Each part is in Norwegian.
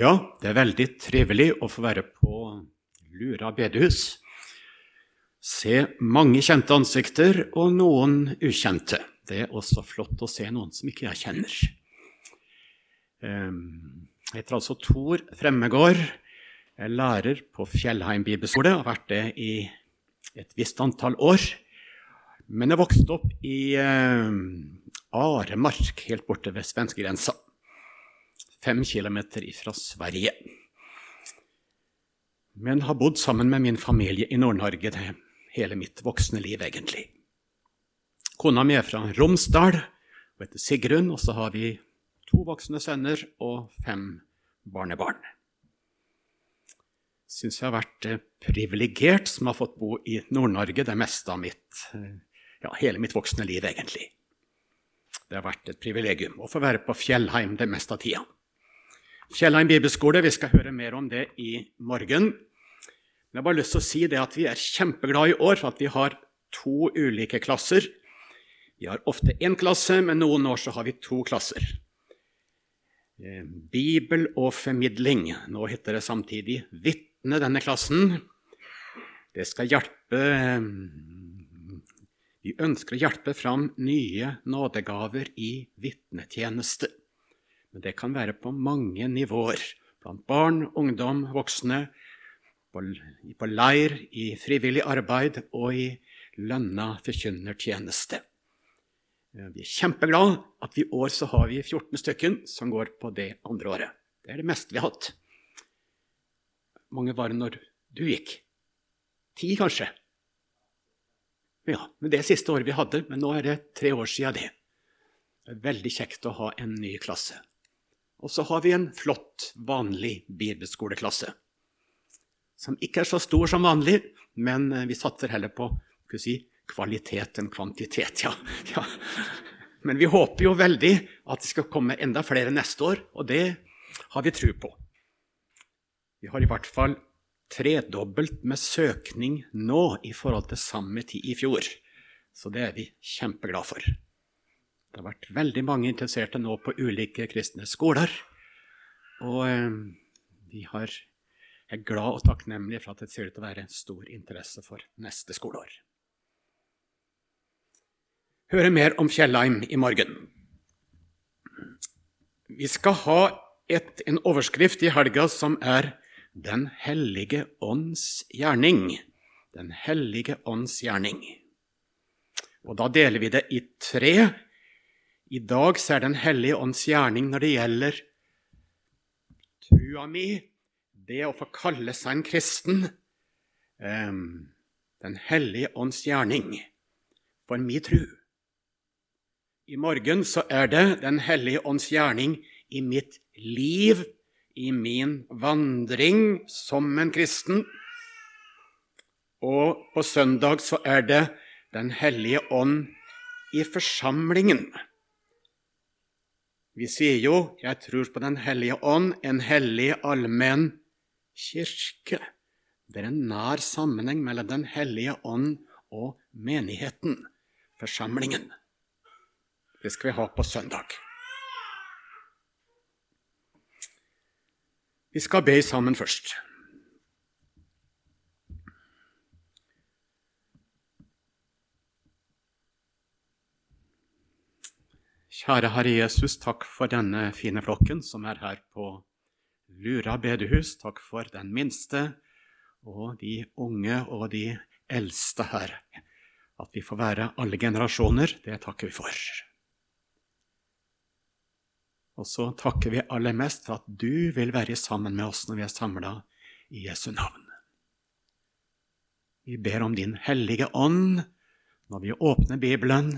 Ja, det er veldig trivelig å få være på Lura bedehus. Se mange kjente ansikter og noen ukjente. Det er også flott å se noen som ikke jeg kjenner. Ehm, jeg heter altså Tor Fremmegård. Jeg er lærer på Fjellheim bibelskole har vært det i et visst antall år. Men jeg vokste opp i eh, Aremark, helt borte ved svenskegrensa fem kilometer fra Sverige. Men har bodd sammen med min familie i Nord-Norge hele mitt voksne liv, egentlig. Kona mi er fra Romsdal og heter Sigrun, og så har vi to voksne sønner og fem barnebarn. Syns jeg har vært eh, privilegert som har fått bo i Nord-Norge det meste av mitt eh, ja, hele mitt voksne liv, egentlig. Det har vært et privilegium å få være på Fjellheim det meste av tida. Fjellheim bibelskole. Vi skal høre mer om det i morgen. Men jeg har bare lyst til å si det at vi er kjempeglade i år for at vi har to ulike klasser. Vi har ofte én klasse, men noen år så har vi to klasser. Eh, Bibel og formidling. Nå heter det samtidig Vitne, denne klassen. Det skal hjelpe eh, Vi ønsker å hjelpe fram nye nådegaver i vitnetjeneste. Men det kan være på mange nivåer. Blant barn, ungdom, voksne, på, leir, i frivillig arbeid og i lønna forkynnertjeneste. Vi er kjempeglade at vi i år så har vi 14 stykken som går på det andre året. Det er det meste vi har hatt. Mange var det når du gikk? Ti, kanskje? Ja, men det er siste året vi hadde, men nå er det tre år siden det. Det er veldig kjekt å ha en ny klasse. Og så har vi en flott, vanlig bibelskoleklasse. Som ikke er så stor som vanlig, men eh, vi satser heller på si, kvalitet enn kvantitet. Ja. ja. Men vi håper jo veldig at det skal komme enda flere neste år, og det har vi tro på. Vi har i hvert fall tredobbelt med søkning nå i forhold til samme tid i fjor. Så det er vi kjempeglade for. Det har vært veldig mange interesserte nå på ulike kristne skoler. Og eh, vi har, er glad og takknemlige for at det ser ut til å være stor interesse for neste skoleår. Høre mer om Fjellheim i morgen. Vi skal ha et, en overskrift i helga som er Den hellige ånds gjerning. Den hellige ånds gjerning. Og Da deler vi det i tre i dag så er Den hellige ånds gjerning når det gjelder trua mi, det å få kalle seg en kristen um, Den hellige ånds gjerning for mi tru. I morgen så er det Den hellige ånds gjerning i mitt liv, i min vandring som en kristen. Og på søndag så er det Den hellige ånd i forsamlingen. Vi sier jo 'Jeg tror på Den hellige ånd', en hellig allmenn kirke. Det er en nær sammenheng mellom Den hellige ånd og menigheten, forsamlingen. Det skal vi ha på søndag. Vi skal be sammen først. Kjære Herre Jesus, takk for denne fine flokken som er her på Lura bedehus. Takk for den minste og de unge og de eldste her. At vi får være alle generasjoner, det takker vi for. Og så takker vi aller mest for at du vil være sammen med oss når vi er samla i Jesu navn. Vi ber om Din hellige ånd når vi åpner Bibelen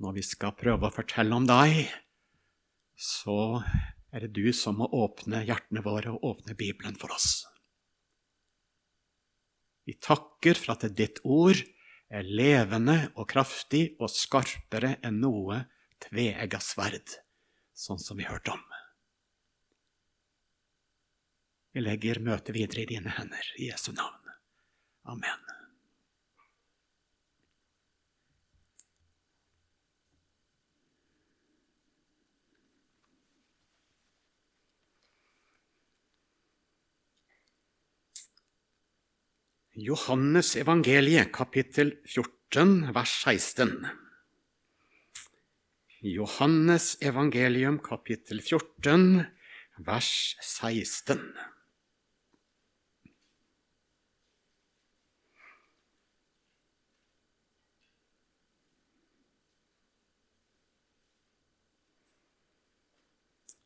når vi skal prøve å fortelle om deg, så er det du som må åpne hjertene våre og åpne Bibelen for oss. Vi takker for at ditt ord er levende og kraftig og skarpere enn noe tveegga sverd, sånn som vi hørte om. Vi legger møtet videre i dine hender, i Jesu navn. Amen. Johannes evangeliet, kapittel 14, vers 16. Johannes evangelium, kapittel 14, vers 16.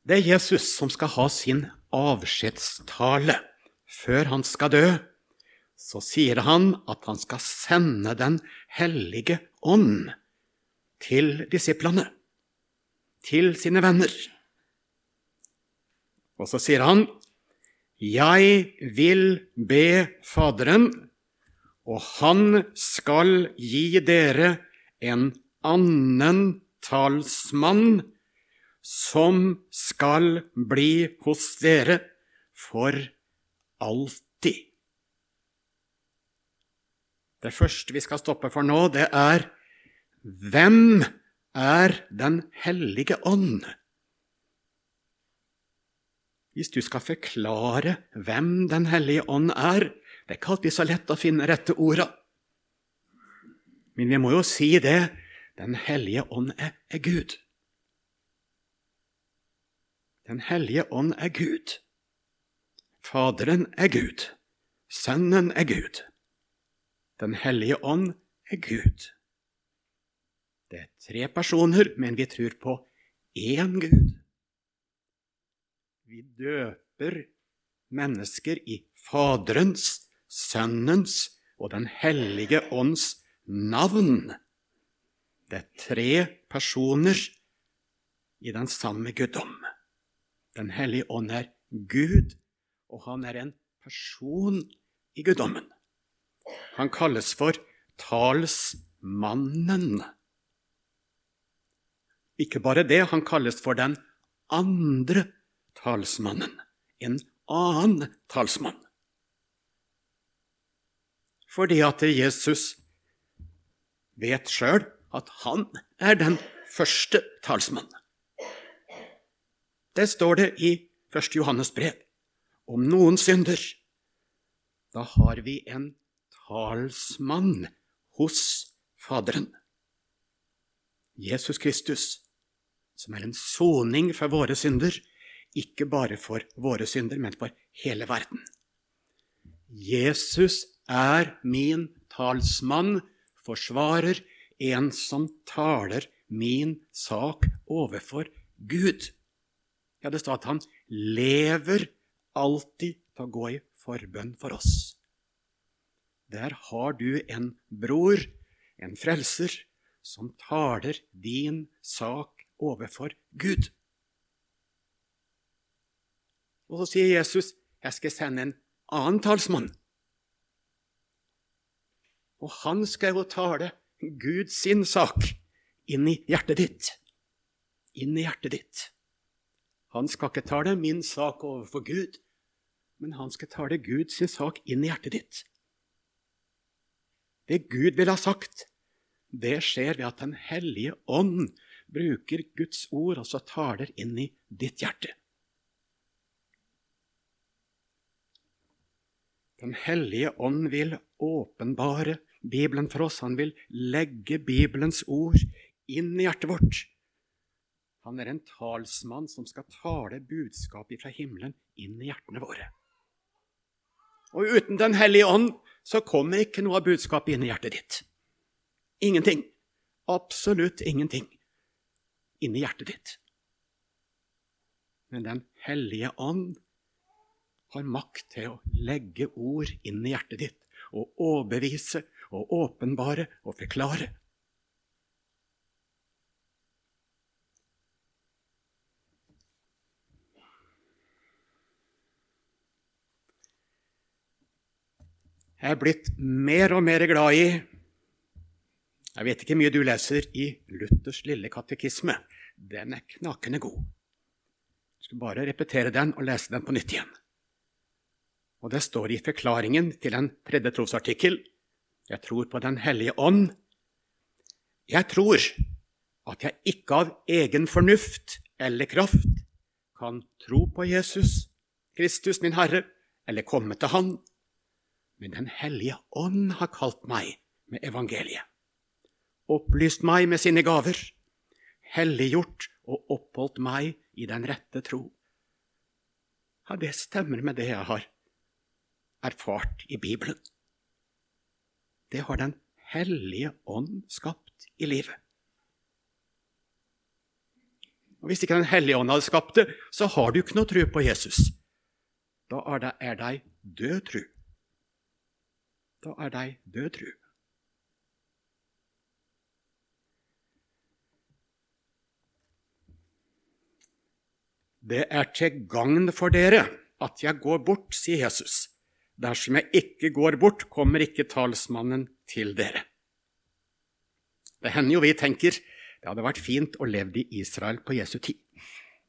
Det er Jesus som skal ha sin avskjedstale før han skal dø. Så sier han at han skal sende Den hellige ånd til disiplene, til sine venner. Og så sier han, 'Jeg vil be Faderen, og han skal gi dere en annen talsmann' som skal bli hos dere for alltid. Det første vi skal stoppe for nå, det er hvem er Den hellige ånd? Hvis du skal forklare hvem Den hellige ånd er, det er ikke alltid så lett å finne rette orda. Men vi må jo si det Den hellige ånd er, er Gud. Den hellige ånd er Gud. Faderen er Gud. Sønnen er Gud. Den hellige ånd er Gud. Det er tre personer, men vi tror på én Gud. Vi døper mennesker i Faderens, Sønnens og Den hellige ånds navn. Det er tre personer i den samme guddom. Den hellige ånd er Gud, og han er en person i guddommen. Han kalles for talsmannen. Ikke bare det, han kalles for den andre talsmannen. En annen talsmann. Fordi at Jesus vet sjøl at han er den første talsmannen. Det står det i 1. Johannes brev. Om noen synder, da har vi en talsmann hos Faderen. Jesus Kristus, som er en soning for våre synder, ikke bare for våre synder, men for hele verden. Jesus er min talsmann, forsvarer, en som taler min sak overfor Gud. Ja, det står at han lever alltid til å gå i forbønn for oss. Der har du en bror, en frelser, som taler din sak overfor Gud. Og så sier Jesus, 'Jeg skal sende en annen talsmann'. Og han skal jo tale Guds sak inn i hjertet ditt. Inn i hjertet ditt. Han skal ikke tale min sak overfor Gud, men han skal tale Guds sak inn i hjertet ditt. Det Gud vil ha sagt, det skjer ved at Den hellige ånd bruker Guds ord og så taler inn i ditt hjerte. Den hellige ånd vil åpenbare Bibelen for oss. Han vil legge Bibelens ord inn i hjertet vårt. Han er en talsmann som skal tale budskapet fra himmelen inn i hjertene våre. Og uten Den hellige ånd så kommer ikke noe av budskapet inn i hjertet ditt. Ingenting. Absolutt ingenting inni hjertet ditt. Men Den hellige ånd har makt til å legge ord inn i hjertet ditt og overbevise og åpenbare og forklare. Jeg er blitt mer og mer glad i Jeg vet ikke mye du leser i Luthers lille katekisme. Den er knakende god. Jeg skal bare repetere den og lese den på nytt igjen. Og det står i forklaringen til en tredje trosartikkel Jeg tror på Den hellige ånd. Jeg tror at jeg ikke av egen fornuft eller kraft kan tro på Jesus, Kristus min Herre, eller komme til Han men Den hellige ånd har kalt meg med evangeliet. Opplyst meg med sine gaver, helliggjort og oppholdt meg i den rette tro. Ja, det stemmer med det jeg har erfart i Bibelen. Det har Den hellige ånd skapt i livet. Og Hvis ikke Den hellige ånd hadde skapt det, så har du ikke noe tro på Jesus. Da er det ei død tru. Da er deg død tru. Det er til gagn for dere at jeg går bort, sier Jesus. Dersom jeg ikke går bort, kommer ikke talsmannen til dere. Det hender jo vi tenker det hadde vært fint å leve i Israel på Jesu tid.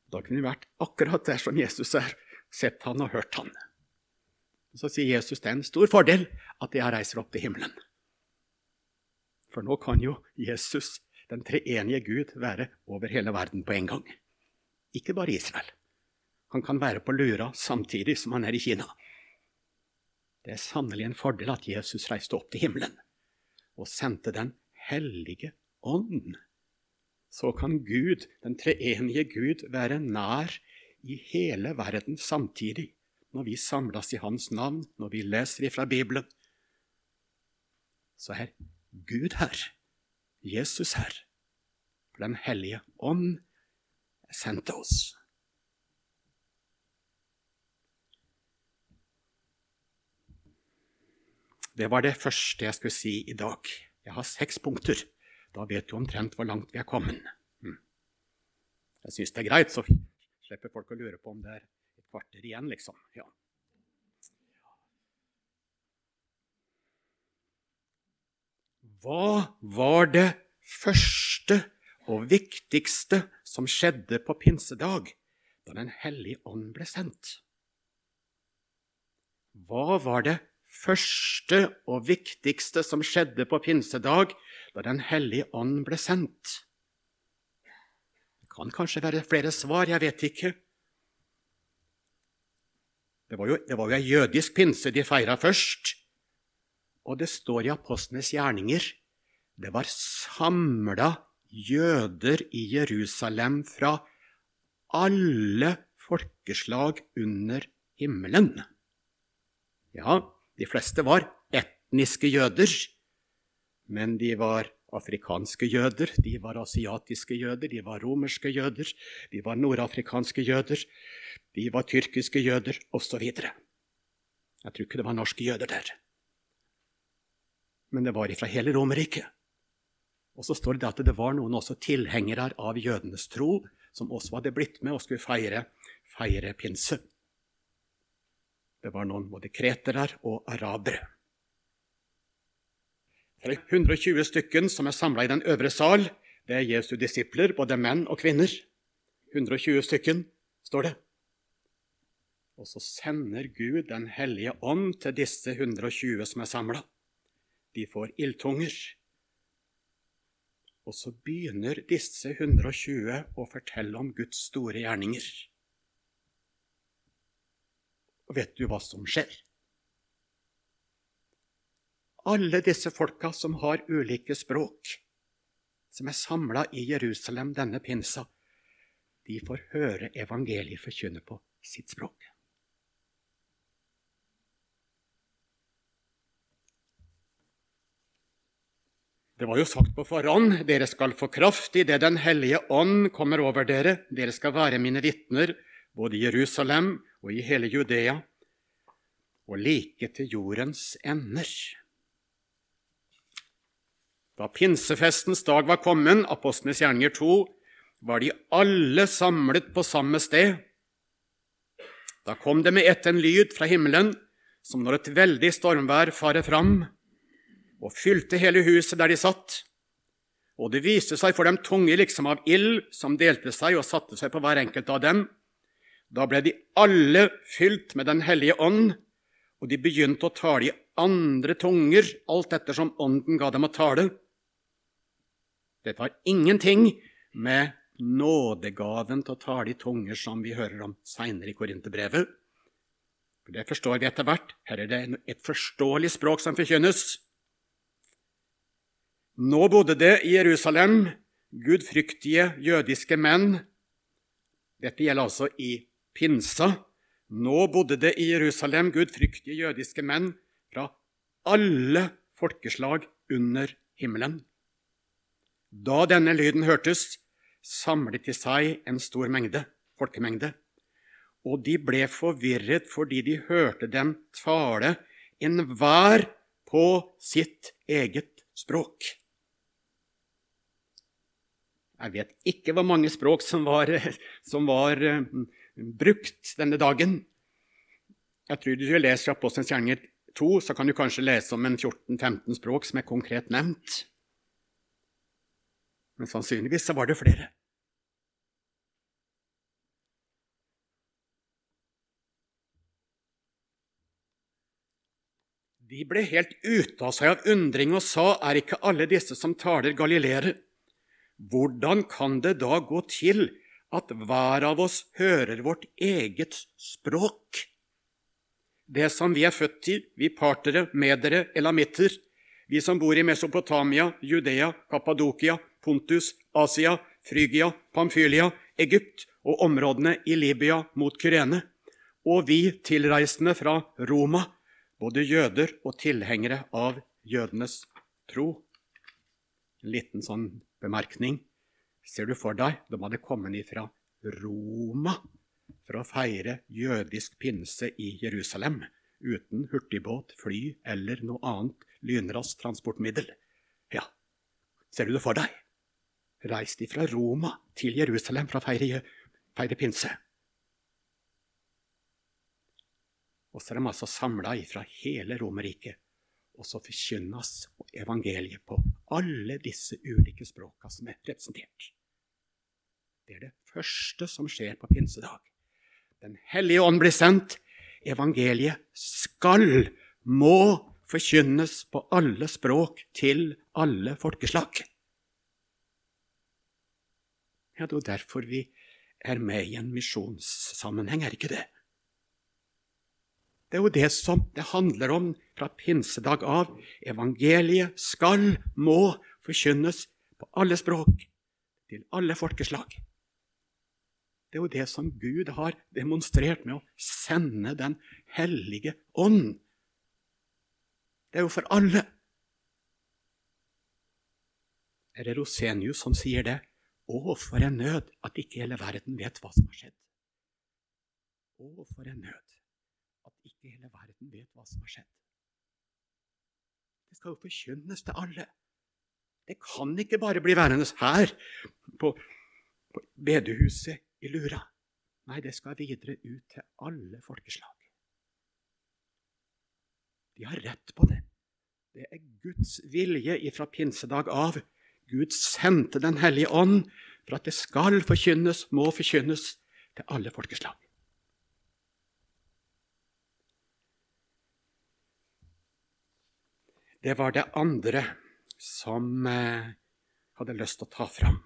Da kunne vi vært akkurat der som Jesus er, sett han og hørt han. Så sier Jesus det er en stor fordel at jeg reiser opp til himmelen. For nå kan jo Jesus, den treenige Gud, være over hele verden på en gang. Ikke bare Israel. Han kan være på Lura samtidig som han er i Kina. Det er sannelig en fordel at Jesus reiste opp til himmelen og sendte Den hellige ånd. Så kan Gud, den treenige Gud, være nær i hele verden samtidig når vi samles i Hans navn, når vi leser ifra Bibelen. Så er Gud her, Jesus her, for Den hellige ånd sendte oss. Det var det første jeg skulle si i dag. Jeg har seks punkter. Da vet du omtrent hvor langt vi er kommet. Hm. Jeg syns det er greit, så slipper folk å lure på om det er kvarter igjen, liksom. Ja. Hva var det første og viktigste som skjedde på pinsedag, da Den hellige ånd ble sendt? Hva var det første og viktigste som skjedde på pinsedag, da Den hellige ånd ble sendt? Det kan kanskje være flere svar, jeg vet ikke. Det var jo, det var jo ei jødisk pinse de feira først. Og det står i apostlenes gjerninger det var samla jøder i Jerusalem fra alle folkeslag under himmelen. Ja, de fleste var etniske jøder, men de var afrikanske jøder, de var asiatiske jøder, de var romerske jøder, de var nordafrikanske jøder, de var tyrkiske jøder, osv. Jeg tror ikke det var norske jøder der. Men det var fra hele Romerriket. Og så står det at det var noen også tilhengere av jødenes tro som også hadde blitt med og skulle feire, feire pinse. Det var noen både kretere og arabere. Det er 120 stykken som er samla i den øvre sal. Det er Jesu disipler, både menn og kvinner. 120 stykken, står det. Og så sender Gud Den hellige ånd til disse 120 som er samla. De får ildtunger. Og så begynner disse 120 å fortelle om Guds store gjerninger. Og vet du hva som skjer? Alle disse folka som har ulike språk, som er samla i Jerusalem denne pinsa, de får høre evangeliet forkynne på sitt språk. Det var jo sagt på forhånd, dere skal få kraft idet Den hellige ånd kommer over dere. Dere skal være mine vitner, både i Jerusalem og i hele Judea og like til jordens ender. Da pinsefestens dag var kommet, apostlenes gjerninger 2, var de alle samlet på samme sted. Da kom det med ett en lyd fra himmelen, som når et veldig stormvær farer fram, og fylte hele huset der de satt. Og det viste seg for dem tunge liksom av ild, som delte seg og satte seg på hver enkelt av dem. Da ble de alle fylt med Den hellige ånd, og de begynte å tale i andre tunger, alt ettersom Ånden ga dem å tale. Dette har ingenting med nådegaven til å tale i tunger som vi hører om seinere i Korinterbrevet. For Det forstår vi etter hvert. Her er det et forståelig språk som forkynnes. Nå bodde det i Jerusalem gudfryktige jødiske menn. Dette gjelder altså i pinsa. Nå bodde det i Jerusalem gudfryktige jødiske menn fra alle folkeslag under himmelen. Da denne lyden hørtes, samlet de seg en stor mengde, folkemengde og de ble forvirret fordi de hørte dem tale enhver på sitt eget språk. Jeg vet ikke hvor mange språk som var, som var uh, brukt denne dagen. Jeg tror Du leser Apostelens gjerninger 2, så kan du kanskje lese om en 14-15 språk som er konkret nevnt. Men sannsynligvis så var det flere. De ble helt ute av seg av undring og sa, er ikke alle disse som taler galileere? Hvordan kan det da gå til at hver av oss hører vårt eget språk? Det som vi er født til, vi partere, medere, elamitter, vi som bor i Mesopotamia, Judea, Kappadokia, Pontus, Asia, Frygia, Pamfylia, Egypt og områdene i Libya mot Kyrene, og vi tilreisende fra Roma, både jøder og tilhengere av jødenes tro. En liten sånn bemerkning. Ser du for deg de hadde kommet ifra Roma for å feire jødisk pinse i Jerusalem uten hurtigbåt, fly eller noe annet lynraskt transportmiddel? Ja, ser du det for deg? Reist fra Roma til Jerusalem for å feire, feire pinse. Og så er de altså samla fra hele Romerriket. Og så forkynnes evangeliet på alle disse ulike språka som er representert. Det er det første som skjer på pinsedag. Den hellige ånd blir sendt. Evangeliet skal, må forkynnes på alle språk til alle folkeslag. Ja, det er derfor vi er med i en misjonssammenheng, er ikke det? Det er jo det som det handler om fra pinsedag av. Evangeliet skal, må forkynnes på alle språk, til alle folkeslag. Det er jo det som Gud har demonstrert med å sende Den hellige ånd. Det er jo for alle. Er det Rosenius som sier det? Å, for en nød at ikke hele verden vet hva som har skjedd. Å, for en nød at ikke hele verden vet hva som har skjedd. Det skal jo forkynnes til alle. Det kan ikke bare bli værende her på, på bedehuset i Lura. Nei, det skal videre ut til alle folkeslag. De har rett på det. Det er Guds vilje ifra pinsedag av. Gud sendte Den hellige ånd for at det skal forkynnes, må forkynnes til alle folkeslag. Det var det andre som eh, hadde lyst til å ta fram.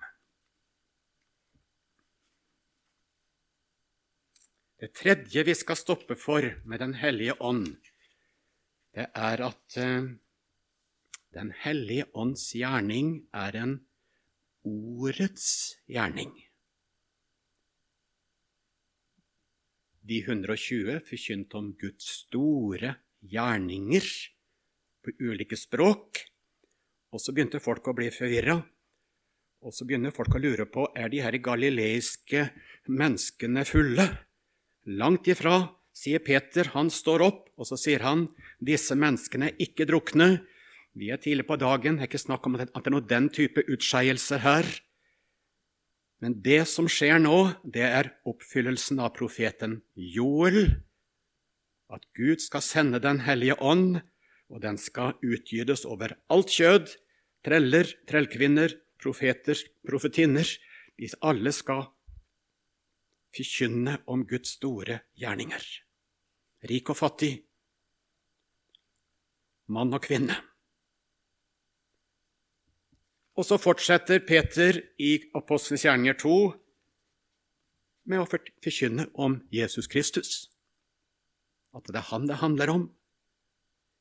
Det tredje vi skal stoppe for med Den hellige ånd, det er at eh, Den hellige ånds gjerning er en ordets gjerning. De 120 forkynte om Guds store gjerninger på ulike språk. Og så begynte folk å bli forvirra. Og så begynner folk å lure på er de her galileiske menneskene fulle. Langt ifra, sier Peter. Han står opp, og så sier han disse menneskene er ikke drukne. Vi er tidlig på dagen, det er ikke snakk om at det er noe den type utskeielser her. Men det som skjer nå, det er oppfyllelsen av profeten Joel. At Gud skal sende Den hellige ånd og den skal utgytes over alt kjød, treller, trellkvinner, profeter, profetinner. De alle skal forkynne om Guds store gjerninger. Rik og fattig, mann og kvinne. Og så fortsetter Peter i Apostelens gjerninger 2 med å forkynne om Jesus Kristus. at det er han det handler om.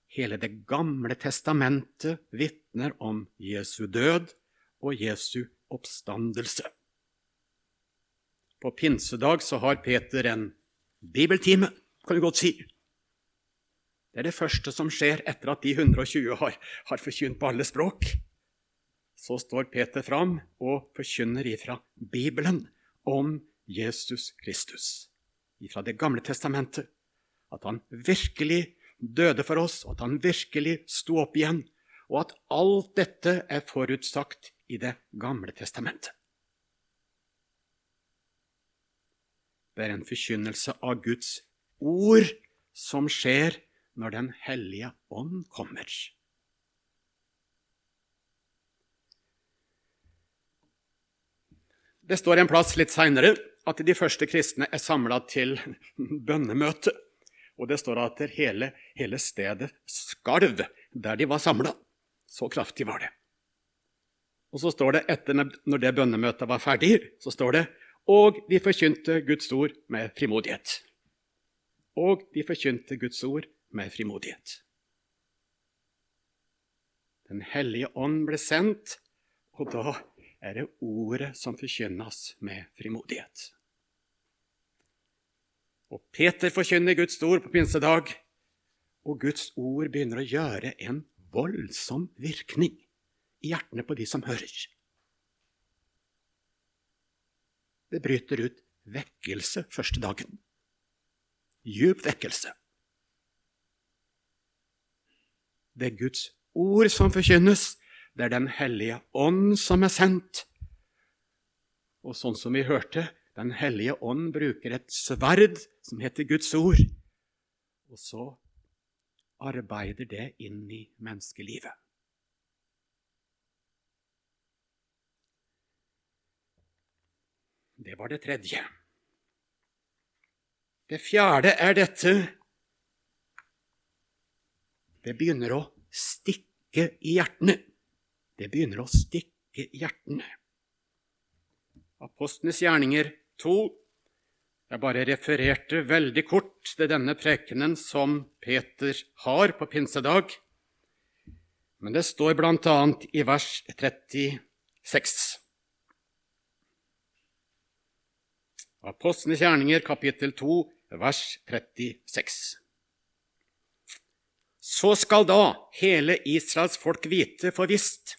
Hele Det gamle testamentet vitner om Jesu død og Jesu oppstandelse. På pinsedag så har Peter en bibeltime, kan du godt si. Det er det første som skjer etter at de 120 har, har forkynt på alle språk. Så står Peter fram og forkynner ifra Bibelen om Jesus Kristus, ifra Det gamle testamentet. At han virkelig døde for oss, at han virkelig sto opp igjen, og at alt dette er forutsagt i Det gamle testamentet. Det er en forkynnelse av Guds ord som skjer når Den hellige ånd kommer. Det står en plass litt seinere at de første kristne er samla til bønnemøte. Og det står at hele, hele stedet skalv der de var samla. Så kraftig var det. Og så står det etter når det bønnemøtet var ferdig, så står det og de forkynte Guds ord med frimodighet. Og de forkynte Guds ord med frimodighet. Den hellige ånd ble sendt, og da er det ordet som forkynnes med frimodighet. Og Peter forkynner Guds ord på pinsedag, og Guds ord begynner å gjøre en voldsom virkning i hjertene på de som hører. Det bryter ut vekkelse første dagen. Djup vekkelse. Det er Guds ord som forkynnes. Det er Den hellige ånd som er sendt. Og sånn som vi hørte, Den hellige ånd bruker et sverd som heter Guds ord. Og så arbeider det inn i menneskelivet. Det var det tredje. Det fjerde er dette Det begynner å stikke i hjertene. Det begynner å stikke i hjertene. Apostlenes gjerninger 2. Jeg bare refererte veldig kort til denne prekenen som Peter har på pinsedag. Men det står bl.a. i vers 36. Apostlenes gjerninger, kapittel 2, vers 36. Så skal da hele Israels folk vite for visst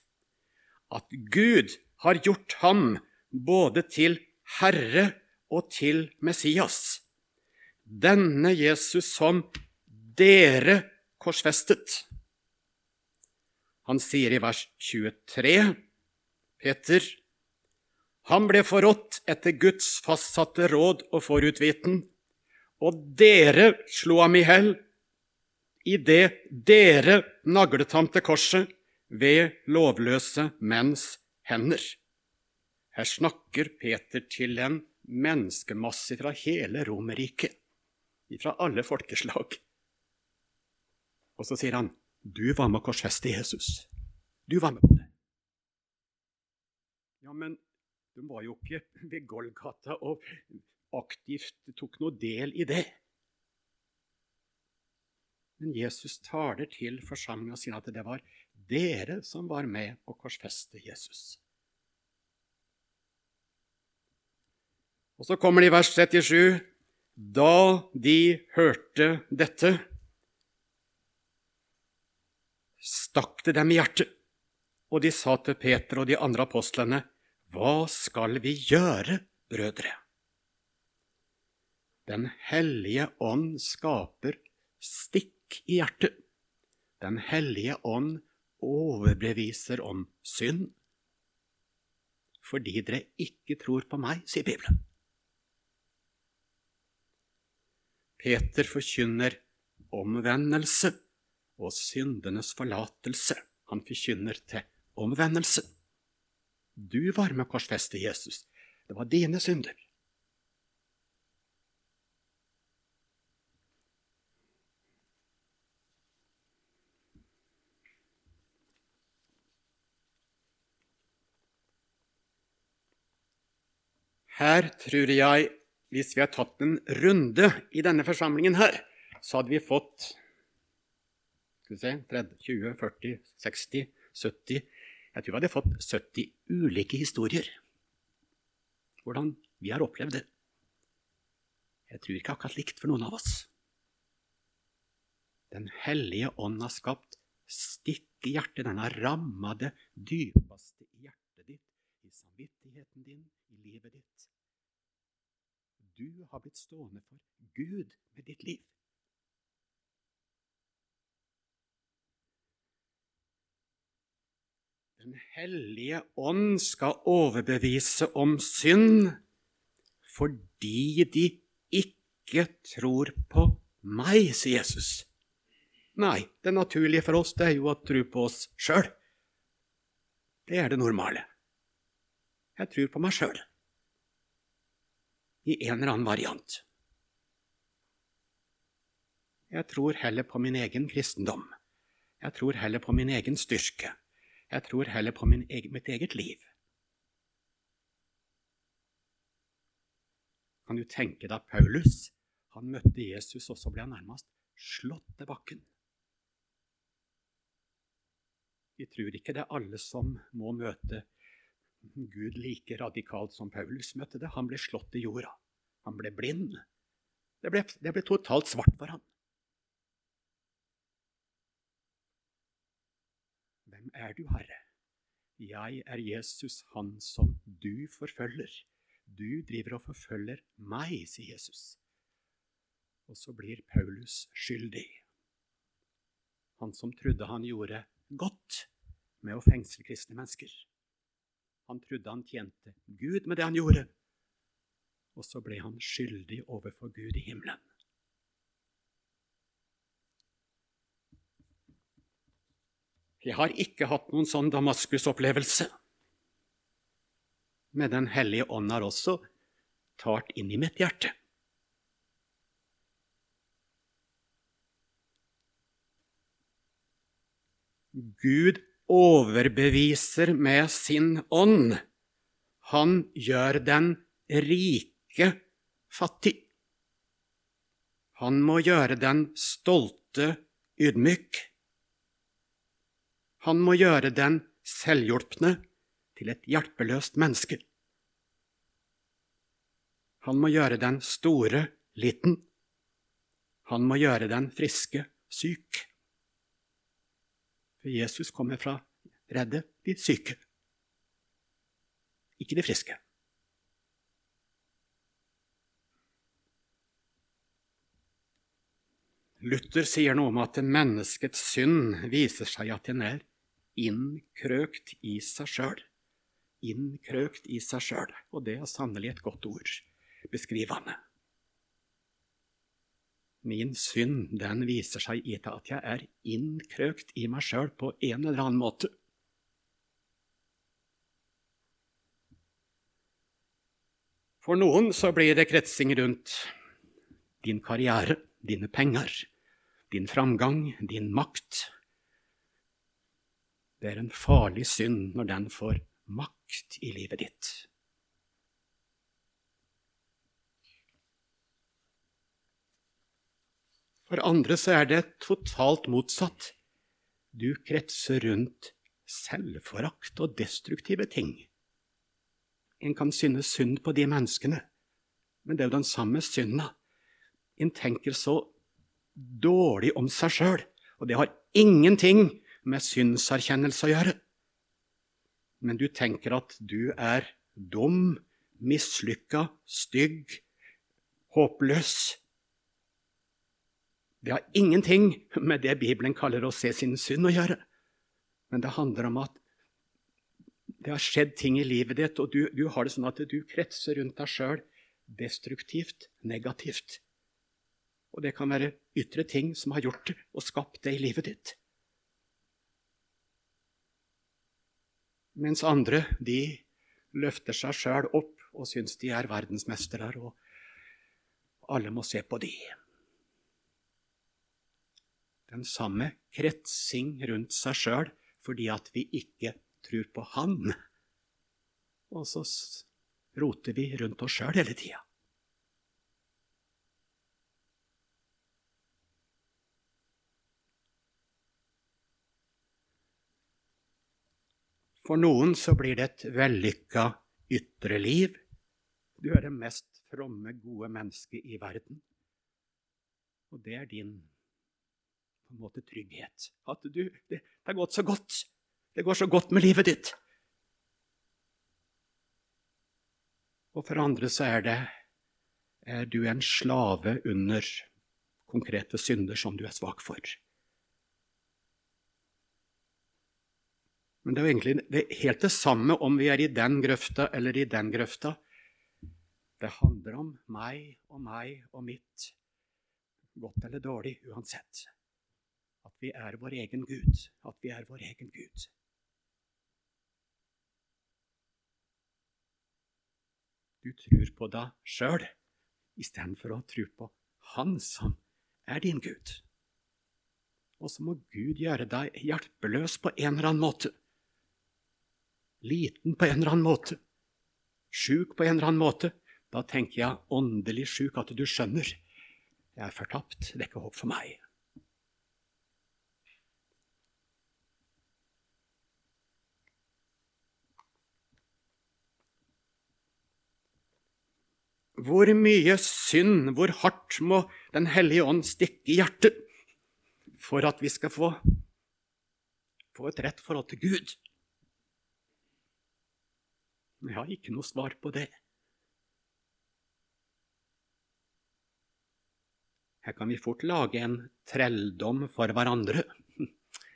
at Gud har gjort ham både til Herre og til Messias, denne Jesus som dere korsfestet. Han sier i vers 23, Peter, han ble forrådt etter Guds fastsatte råd og forutviten, og dere slo ham i hell idet dere naglet ham til korset ved lovløse menns hender. Her snakker Peter til en menneskemasse fra hele Romerriket, fra alle folkeslag. Og så sier han, 'Du var med å korsfeste Jesus. Du var med på det.' Ja, men de var jo ikke ved Golgata og aktivt tok noe del i det. Men Jesus taler til forsamlinga og sier at det var dere som var med å korsfeste Jesus. Og så kommer det i vers 37.: Da de hørte dette, stakk det dem i hjertet, og de sa til Peter og de andre apostlene, Hva skal vi gjøre, brødre? Den hellige ånd skaper stikk i hjertet. Den hellige ånd overbeviser om synd. Fordi dere ikke tror på meg, sier Bibelen. Peter forkynner omvendelse og syndenes forlatelse. Han forkynner til omvendelse. Du var med å korsfeste Jesus. Det var dine synder. Her tror jeg, hvis vi har tatt en runde i denne forsamlingen her, så hadde vi fått skal vi se, 30, 20, 40, 60, 70 Jeg tror vi hadde fått 70 ulike historier. Hvordan vi har opplevd det. Jeg tror ikke akkurat likt for noen av oss. Den hellige ånd har skapt stikk i hjertet. Den har ramma det dypeste i hjertet ditt, i samvittigheten din, i livet ditt. Du har blitt stående for Gud med ditt liv. Den hellige ånd skal overbevise om synd fordi de ikke tror på meg, sier Jesus. Nei, det naturlige for oss det er jo å tro på oss sjøl. Det er det normale. Jeg tror på meg sjøl. I en eller annen variant. Jeg tror heller på min egen kristendom. Jeg tror heller på min egen styrke. Jeg tror heller på egen, mitt eget liv. Kan du tenke deg Paulus? Han møtte Jesus, og så ble han nærmest slått til bakken. Vi tror ikke det er alle som må møte Gud like radikalt som Paulus møtte det. Han ble slått i jorda. Han ble blind. Det ble, det ble totalt svart for ham. Hvem er du, Herre? Jeg er Jesus, han som du forfølger. Du driver og forfølger meg, sier Jesus. Og så blir Paulus skyldig. Han som trodde han gjorde godt med å fengsle kristne mennesker. Han trodde han tjente Gud med det han gjorde. Og så ble han skyldig overfor Gud i himmelen. Jeg har ikke hatt noen sånn Damaskus-opplevelse. Men Den hellige ånd har også tart inn i mitt hjerte. Gud overbeviser med sin ånd. Han gjør den rike fattig. Han må gjøre den stolte ydmyk. Han må gjøre den selvhjulpne til et hjelpeløst menneske. Han må gjøre den store liten. Han må gjøre den friske syk. For Jesus kommer fra redde de syke, ikke de friske. Luther sier noe om at menneskets synd viser seg at den er innkrøkt i seg sjøl. Innkrøkt i seg sjøl. Og det er sannelig et godt ord beskrivende. Min synd den viser seg i at jeg er innkrøkt i meg sjøl på en eller annen måte. For noen så blir det kretsing rundt din karriere, dine penger, din framgang, din makt. Det er en farlig synd når den får makt i livet ditt. For andre så er det totalt motsatt. Du kretser rundt selvforakt og destruktive ting. En kan synes synd på de menneskene, men det er jo den samme synda. En tenker så dårlig om seg sjøl, og det har ingenting med synserkjennelse å gjøre. Men du tenker at du er dum, mislykka, stygg, håpløs, det har ingenting med det Bibelen kaller å se sin synd å gjøre. Men det handler om at det har skjedd ting i livet ditt, og du, du har det sånn at du kretser rundt deg sjøl destruktivt, negativt. Og det kan være ytre ting som har gjort og skapt det i livet ditt. Mens andre, de løfter seg sjøl opp og syns de er verdensmestere, og alle må se på de den samme kretsing rundt seg sjøl fordi at vi ikke tror på Han. Og så roter vi rundt oss sjøl hele tida. For noen så blir det et vellykka ytre liv. Du er det mest fromme, gode mennesket i verden. Og det er din på en måte trygghet. At du, det, det har gått så godt. Det går så godt med livet ditt. Og for andre så er det er du en slave under konkrete synder som du er svak for. Men det er jo egentlig det er helt det samme om vi er i den grøfta eller i den grøfta. Det handler om meg og meg og mitt, godt eller dårlig, uansett. At vi er vår egen Gud. At vi er vår egen Gud. Du tror på deg sjøl istedenfor å tro på Han som er din Gud. Og så må Gud gjøre deg hjelpeløs på en eller annen måte. Liten på en eller annen måte. Sjuk på en eller annen måte. Da tenker jeg åndelig sjuk, at du skjønner. Jeg er fortapt. Det er ikke håp for meg. Hvor mye synd, hvor hardt må Den hellige ånd stikke i hjertet for at vi skal få, få et rett forhold til Gud? Jeg har ikke noe svar på det. Her kan vi fort lage en trelldom for hverandre.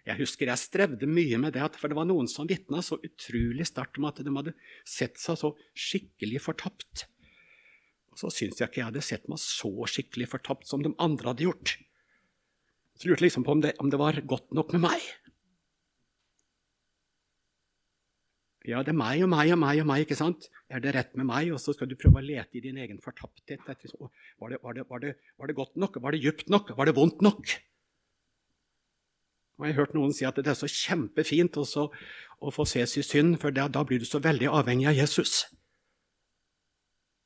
Jeg husker jeg strevde mye med det, for det var noen som vitna så utrolig sterkt om at de hadde sett seg så skikkelig fortapt. Så syns jeg ikke jeg hadde sett meg så skikkelig fortapt som de andre hadde gjort. Så lurte liksom på om det, om det var godt nok med meg. Ja, det er meg og meg og meg og meg, ikke sant? Er det rett med meg? Og så skal du prøve å lete i din egen fortapthet. Var det, var, var, var det, godt nok? Var det djupt nok? Var det vondt nok? Og Jeg har hørt noen si at det er så kjempefint å få ses i synd, for da blir du så veldig avhengig av Jesus.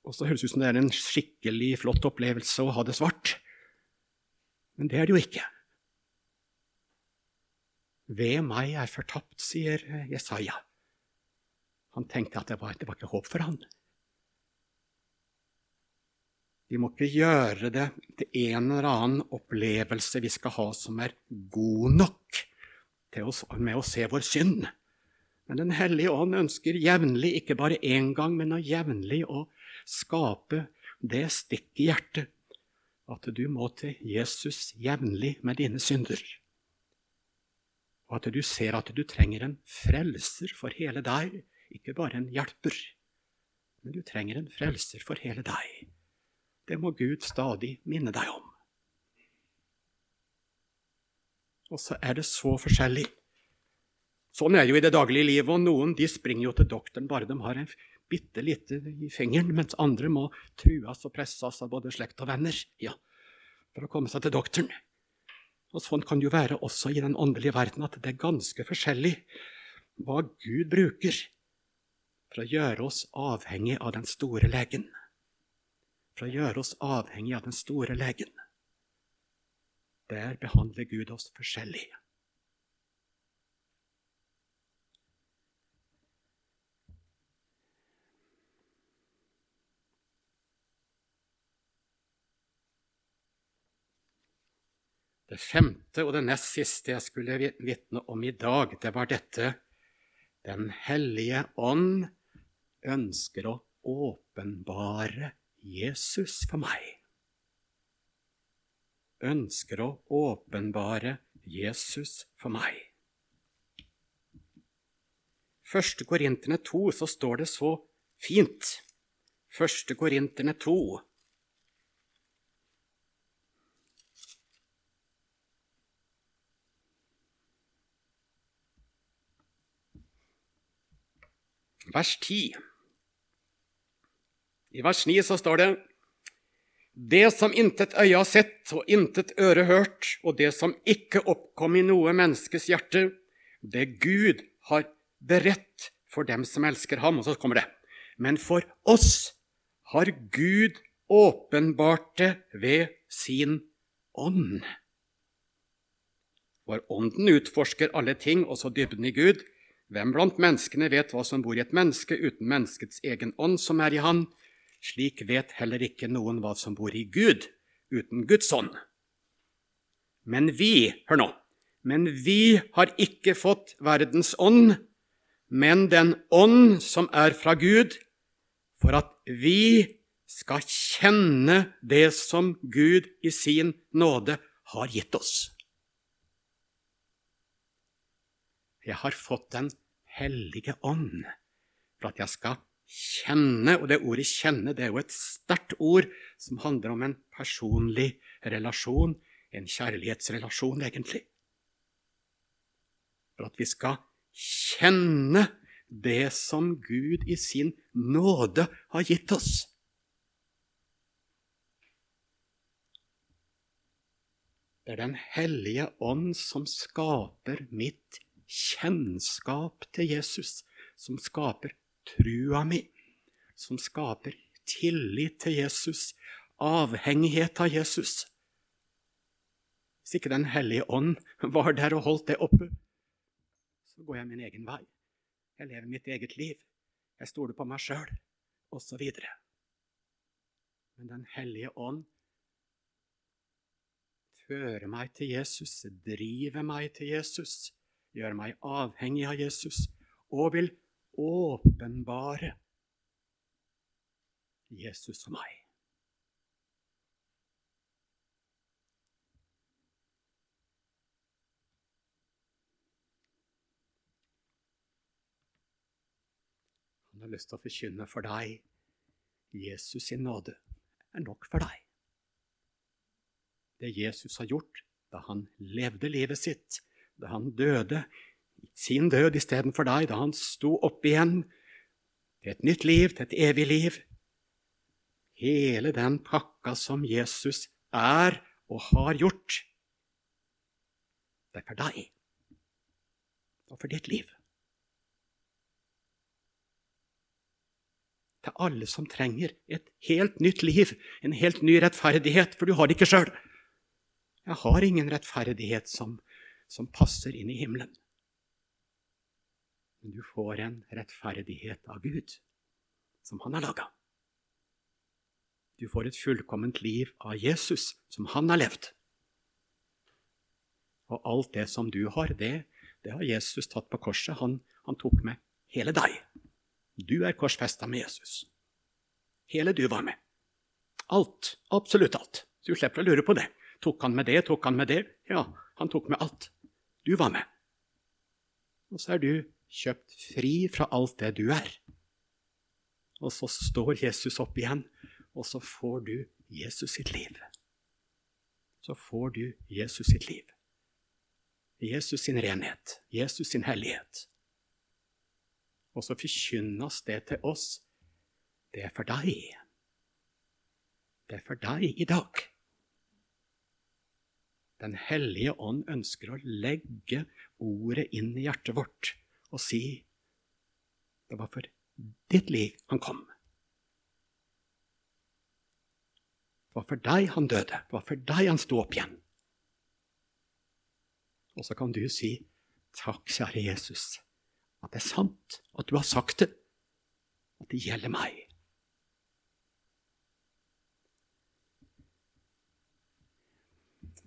Og så høres det ut som det er en skikkelig flott opplevelse å ha det svart. Men det er det jo ikke. Ved meg er fortapt, sier Jesaja. Han tenkte at det var, det var ikke håp for han. Vi må ikke gjøre det til en eller annen opplevelse vi skal ha som er god nok til oss, med å se vår synd. Men Den hellige ånd ønsker jevnlig, ikke bare én gang, men jevnlig å skape det stikk i hjertet at du må til Jesus jevnlig med dine synder. Og at du ser at du trenger en frelser for hele deg, ikke bare en hjelper. Men du trenger en frelser for hele deg. Det må Gud stadig minne deg om. Og så er det så forskjellig. Sånn er det jo i det daglige livet, og noen de springer jo til doktoren bare de har en bitte lite i fingeren, mens andre må trues og presses av både slekt og venner ja, for å komme seg til doktoren. Og Sånn kan det jo være også i den åndelige verden, at det er ganske forskjellig hva Gud bruker for å gjøre oss avhengig av den store legen. For å gjøre oss avhengig av den store legen. Der behandler Gud oss forskjellig. Det femte og det nest siste jeg skulle vitne om i dag, det var dette Den hellige ånd ønsker å åpenbare Jesus for meg. Ønsker å åpenbare Jesus for meg. Første Korinterne 2 så står det så fint. Første Korinterne 2 vers 10. I vers 9 så står det Det som intet øye har sett og intet øre hørt, og det som ikke oppkom i noe menneskes hjerte, det Gud har beredt for dem som elsker ham. Og så kommer det. Men for oss har Gud åpenbart det ved sin ånd. For ånden utforsker alle ting, også dybden i Gud. Hvem blant menneskene vet hva som bor i et menneske uten menneskets egen ånd som er i han? Slik vet heller ikke noen hva som bor i Gud uten Guds ånd. Men vi, hør nå, men vi har ikke fått verdens ånd, men den ånd som er fra Gud, for at vi skal kjenne det som Gud i sin nåde har gitt oss. Jeg har fått Den hellige ånd for at jeg skal kjenne. Og det ordet 'kjenne' det er jo et sterkt ord som handler om en personlig relasjon, en kjærlighetsrelasjon, egentlig. For at vi skal kjenne det som Gud i sin nåde har gitt oss. Det er Den hellige ånd som skaper mitt kjennskap til Jesus, som skaper trua mi, som skaper tillit til Jesus, avhengighet av Jesus. Hvis ikke Den hellige ånd var der og holdt det oppe, så går jeg min egen vei. Jeg lever mitt eget liv. Jeg stoler på meg sjøl, osv. Men Den hellige ånd fører meg til Jesus, driver meg til Jesus, gjør meg avhengig av Jesus og vil åpenbare Jesus for meg. Han har lyst til å forkynne for deg Jesus sin nåde er nok for deg. Det Jesus har gjort da han levde livet sitt, da han døde sin død istedenfor deg, da han sto opp igjen til et nytt liv, til et evig liv. Hele den pakka som Jesus er og har gjort, det er for deg og for ditt liv. Til alle som trenger et helt nytt liv, en helt ny rettferdighet, for du har det ikke sjøl. Jeg har ingen rettferdighet som, som passer inn i himmelen men du får en rettferdighet av Gud, som han har laga. Du får et fullkomment liv av Jesus, som han har levd. Og alt det som du har, det, det har Jesus tatt på korset. Han, han tok med hele deg. Du er korsfesta med Jesus. Hele du var med. Alt. Absolutt alt. Du slipper å lure på det. Tok han med det? Tok han med det? Ja, han tok med alt. Du var med. Og så er du kjøpt fri fra alt det du er. Og så står Jesus opp igjen, og så får du Jesus sitt liv. Så får du Jesus sitt liv. Jesus sin renhet, Jesus sin hellighet. Og så forkynnes det til oss. Det er for deg. Det er for deg i dag. Den hellige ånd ønsker å legge ordet inn i hjertet vårt og si det var for ditt liv han kom. Det var for deg han døde. Det var for deg han sto opp igjen. Og så kan du si, 'Takk, kjære Jesus, at det er sant, at du har sagt det, at det gjelder meg'.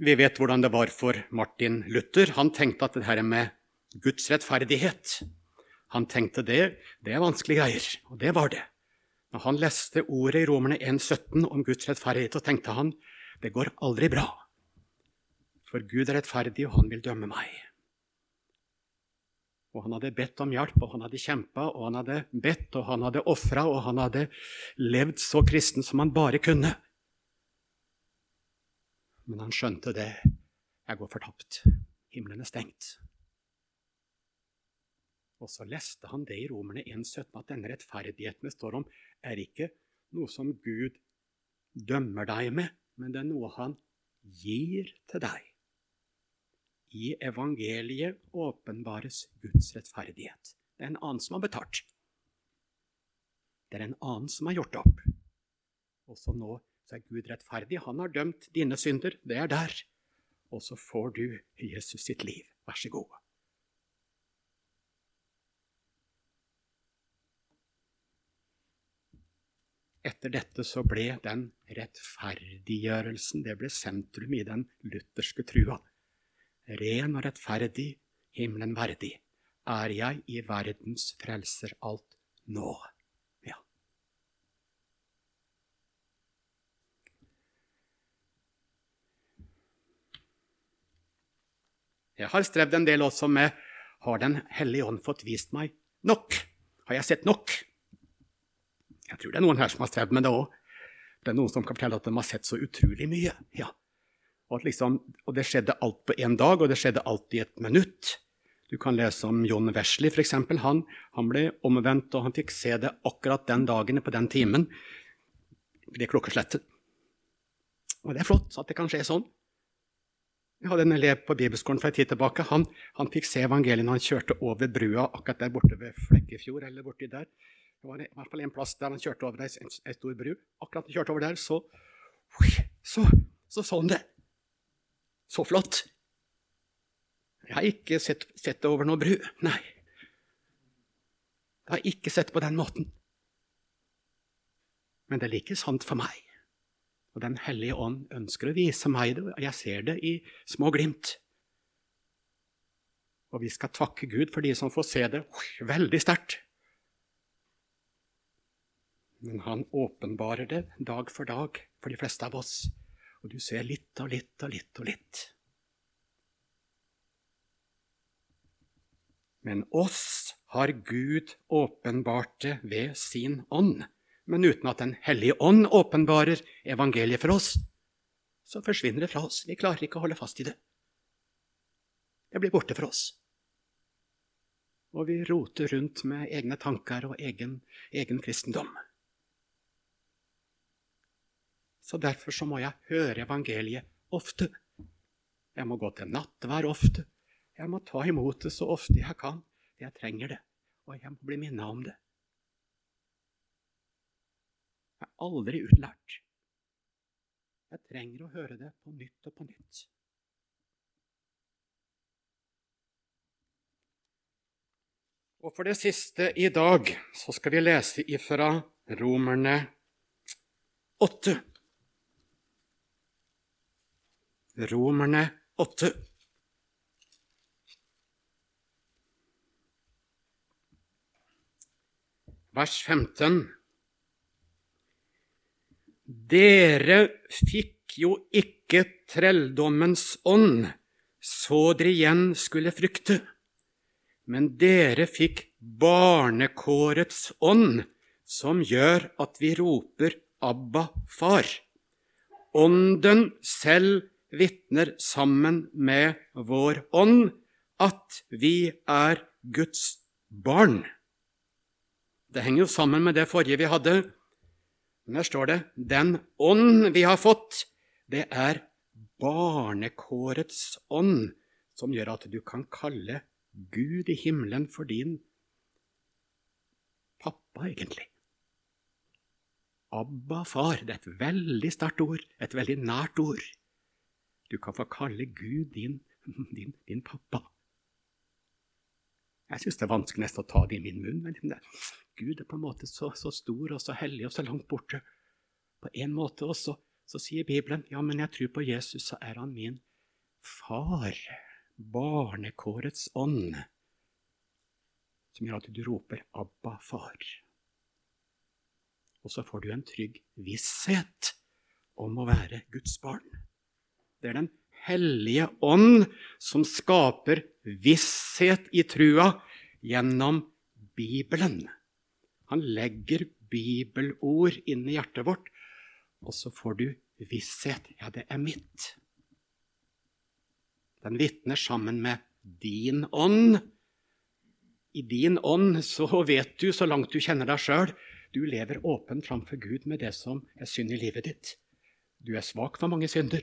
Vi vet hvordan det var for Martin Luther. Han tenkte at det her med Guds rettferdighet. Han tenkte det, det er vanskelige greier, og det var det. Når han leste ordet i Romerne 1,17 om Guds rettferdighet, så tenkte han det går aldri bra. For Gud er rettferdig, og han vil dømme meg. Og han hadde bedt om hjelp, og han hadde kjempa, og han hadde bedt, og han hadde ofra, og han hadde levd så kristen som han bare kunne. Men han skjønte det. Jeg går fortapt. Himmelen er stengt. Og så leste han det i Romerne 1,17, at denne rettferdigheten det står om, er ikke noe som Gud dømmer deg med, men det er noe han gir til deg. I evangeliet åpenbares Guds rettferdighet. Det er en annen som har betalt. Det er en annen som har gjort opp. Og så nå så er Gud rettferdig. Han har dømt dine synder. Det er der. Og så får du Jesus sitt liv. Vær så god. Etter dette så ble den rettferdiggjørelsen det ble sentrum i den lutherske trua. Ren og rettferdig, himmelen verdig, er jeg i verdens frelser alt nå. Jeg har strevd en del også med Har Den hellige ånd fått vist meg nok? Har jeg sett nok? Jeg tror det er noen her som har strevd med det òg. Det er noen som kan fortelle at de har sett så utrolig mye. Ja. Og, liksom, og, det skjedde alt på én dag, og det skjedde alt i et minutt. Du kan lese om John Wesley, f.eks. Han, han ble omvendt, og han fikk se det akkurat den dagen på den timen. Det klokkeslettet. Og det er flott at det kan skje sånn. Jeg hadde en elev på bibelskolen for en tid tilbake. Han, han fikk se evangeliet når han kjørte over brua akkurat der borte ved Flekkefjord. eller borti der. Det var i hvert fall en plass der han kjørte over en, stor bru. Akkurat han kjørte over der, så så, så så han det. Så flott. Jeg har ikke sett, sett det over noe bru. Nei. Jeg har ikke sett det på den måten. Men det er like sant for meg. Og Den hellige ånd ønsker å vise meg det, og jeg ser det i små glimt. Og vi skal takke Gud for de som får se det veldig sterkt. Men han åpenbarer det dag for dag for de fleste av oss. Og du ser litt og litt og litt og litt. Men oss har Gud åpenbart det ved sin ånd. Men uten at Den hellige ånd åpenbarer evangeliet for oss, så forsvinner det fra oss. Vi klarer ikke å holde fast i det. Det blir borte for oss. Og vi roter rundt med egne tanker og egen, egen kristendom. Så derfor så må jeg høre evangeliet ofte. Jeg må gå til nattvær ofte. Jeg må ta imot det så ofte jeg kan. Jeg trenger det, og jeg må bli minnet om det. Jeg er aldri utlært. Jeg trenger å høre det på nytt og på nytt. Og for det siste i dag så skal vi lese ifra Romerne 8. Romerne 8. Vers 15. Dere fikk jo ikke trelldommens ånd, så dere igjen skulle frykte. Men dere fikk barnekårets ånd, som gjør at vi roper Abba, far. Ånden selv vitner sammen med vår ånd at vi er Guds barn. Det henger jo sammen med det forrige vi hadde, men her står det den ånd vi har fått, det er barnekårets ånd, som gjør at du kan kalle Gud i himmelen for din pappa, egentlig. Abba, far, det er et veldig sterkt ord, et veldig nært ord. Du kan få kalle Gud din, din, din pappa. Jeg syns det er vanskelig nesten å ta det i min munn. men Gud er på en måte så, så, stor og så hellig og så langt borte. På en måte også så sier Bibelen ja, men jeg tror på Jesus, så er han min far. Barnekårets ånd. Som gjør at du roper 'Abba, far'. Og så får du en trygg visshet om å være Guds barn. Det er Den hellige ånd som skaper visshet i trua gjennom Bibelen. Han legger bibelord inn i hjertet vårt, og så får du visshet. Ja, det er mitt. Den vitner sammen med din ånd. I din ånd så vet du, så langt du kjenner deg sjøl, du lever åpen framfor Gud med det som er synd i livet ditt. Du er svak for mange synder,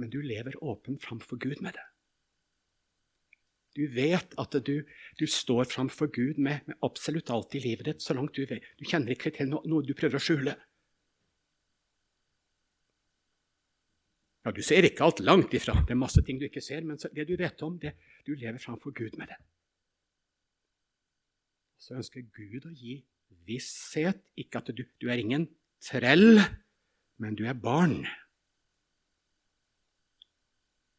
men du lever åpen framfor Gud med det. Du vet at du, du står framfor Gud med, med, absolutt alt i livet ditt, så langt du vet. Du kjenner ikke til noe, noe du prøver å skjule. Ja, Du ser ikke alt langt ifra. Det er masse ting du ikke ser, men det du vet om, det, du lever framfor Gud med det. Så ønsker Gud å gi visshet, ikke at du, du er ingen trell, men du er barn.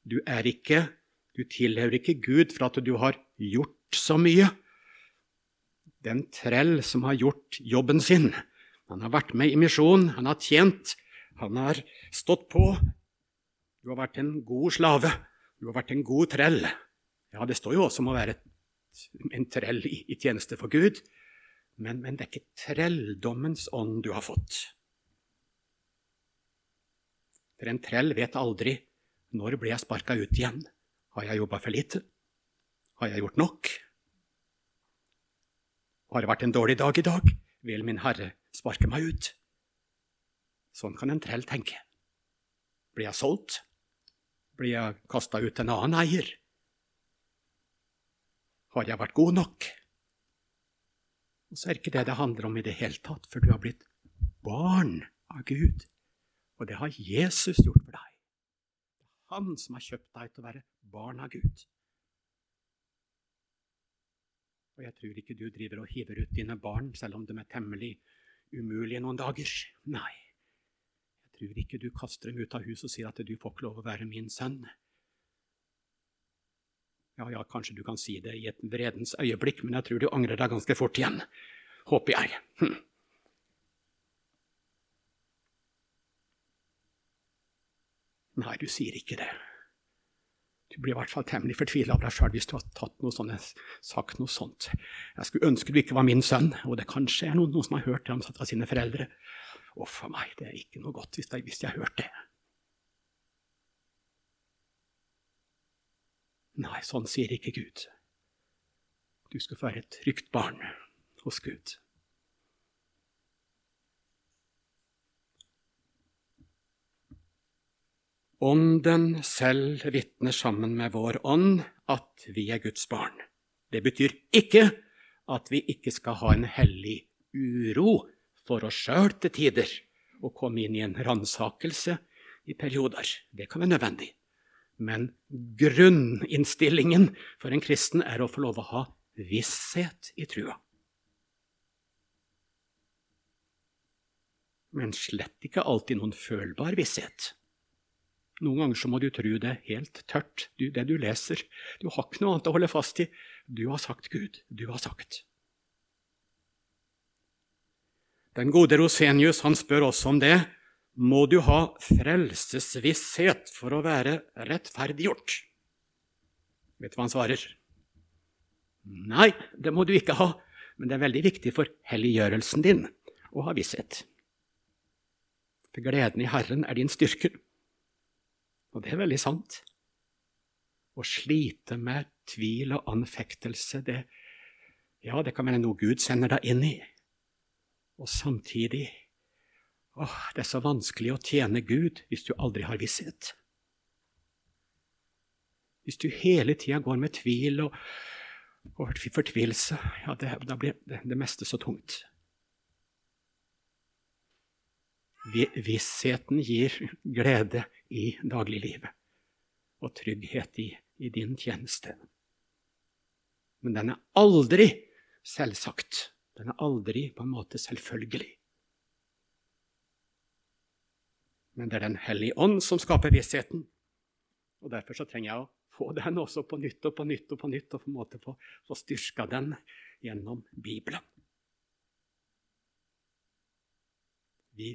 Du er ikke Du tilhører ikke Gud for at du har gjort så mye. Den trell som har gjort jobben sin. Han har vært med i misjon, han har tjent, han har stått på. Du har vært en god slave, du har vært en god trell. Ja, det står jo også om å være en trell i, i tjeneste for Gud, men, men det er ikke trelldommens ånd du har fått. For en trell vet aldri når ble jeg sparka ut igjen? Har jeg jobba for lite? Har jeg gjort nok? Har det vært en dårlig dag i dag? Vil min Herre sparke meg ut? Sånn kan en trell tenke. Blir jeg solgt? Blir jeg kasta ut til en annen eier? Har jeg vært god nok? Og så er ikke det det handler om i det hele tatt, for du har blitt barn av Gud. Og det har Jesus gjort for deg han som har kjøpt deg til å være barn av Gud. Og jeg tror ikke du driver og hiver ut dine barn, selv om de er temmelig umulige noen dager. Nei, jeg tror ikke du kaster dem ut av huset og sier at du får ikke lov å være min sønn. Ja, ja, kanskje du kan si det i et vredens øyeblikk, men jeg tror du angrer deg ganske fort igjen. Håper jeg. Hm. Nei, du sier ikke det. Du blir i hvert fall temmelig fortvila av deg sjøl hvis du har tatt noe sånne, sagt noe sånt. Jeg skulle ønske du ikke var min sønn, og det kanskje er noen, noen som har hørt det av sine foreldre. Å, for meg, det er ikke noe godt hvis jeg, hvis jeg har hørt det. Nei, sånn sier ikke Gud. Du skal få være et trygt barn hos Gud. Ånden selv vitner sammen med vår ånd at vi er Guds barn. Det betyr ikke at vi ikke skal ha en hellig uro for oss sjøl til tider og komme inn i en ransakelse i perioder. Det kan være nødvendig. Men grunninnstillingen for en kristen er å få lov å ha visshet i trua. Men slett ikke alltid noen følbar visshet. Noen ganger så må du tro det helt tørt, du, det du leser. Du har ikke noe annet å holde fast i. Du har sagt Gud. Du har sagt. Den gode Rosenius han spør også om det. Må du ha frelsesvisshet for å være rettferdiggjort? Vet du hva han svarer? Nei, det må du ikke ha, men det er veldig viktig for helliggjørelsen din å ha visshet. For gleden i Herren er din styrke. Og det er veldig sant. Å slite med tvil og anfektelse, det, ja, det kan være noe Gud sender deg inn i. Og samtidig åh, det er så vanskelig å tjene Gud hvis du aldri har visshet. Hvis du hele tida går med tvil og, og fortvilelse, ja, det, da blir det, det meste så tungt. Vissheten gir glede i dagliglivet og trygghet i, i din tjeneste. Men den er aldri selvsagt. Den er aldri på en måte selvfølgelig. Men det er Den hellige ånd som skaper vissheten. Og Derfor så trenger jeg å få den også på nytt og på nytt og på nytt, og på en måte få, få styrka den gjennom Bibelen. Vi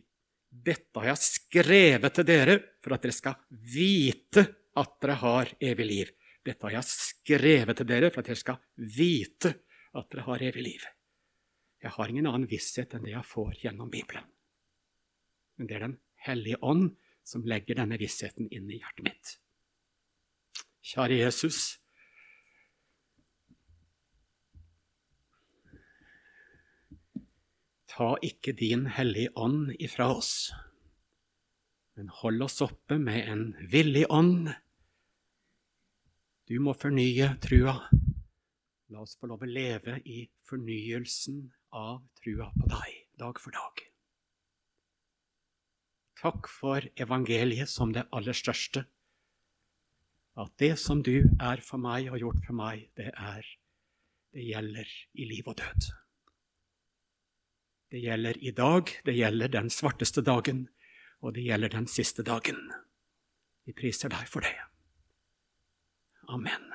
dette har jeg skrevet til dere for at dere skal vite at dere har evig liv. Dette har jeg skrevet til dere for at dere skal vite at dere har evig liv. Jeg har ingen annen visshet enn det jeg får gjennom Bibelen. Men det er Den hellige ånd som legger denne vissheten inn i hjertet mitt. Kjære Jesus. Ta ikke din Hellige Ånd ifra oss, men hold oss oppe med en villig ånd. Du må fornye trua. La oss få lov å leve i fornyelsen av trua på deg dag for dag. Takk for evangeliet som det aller største. At det som du er for meg og gjort for meg, det er det gjelder i liv og død. Det gjelder i dag, det gjelder den svarteste dagen, og det gjelder den siste dagen. Vi priser deg for det. Amen.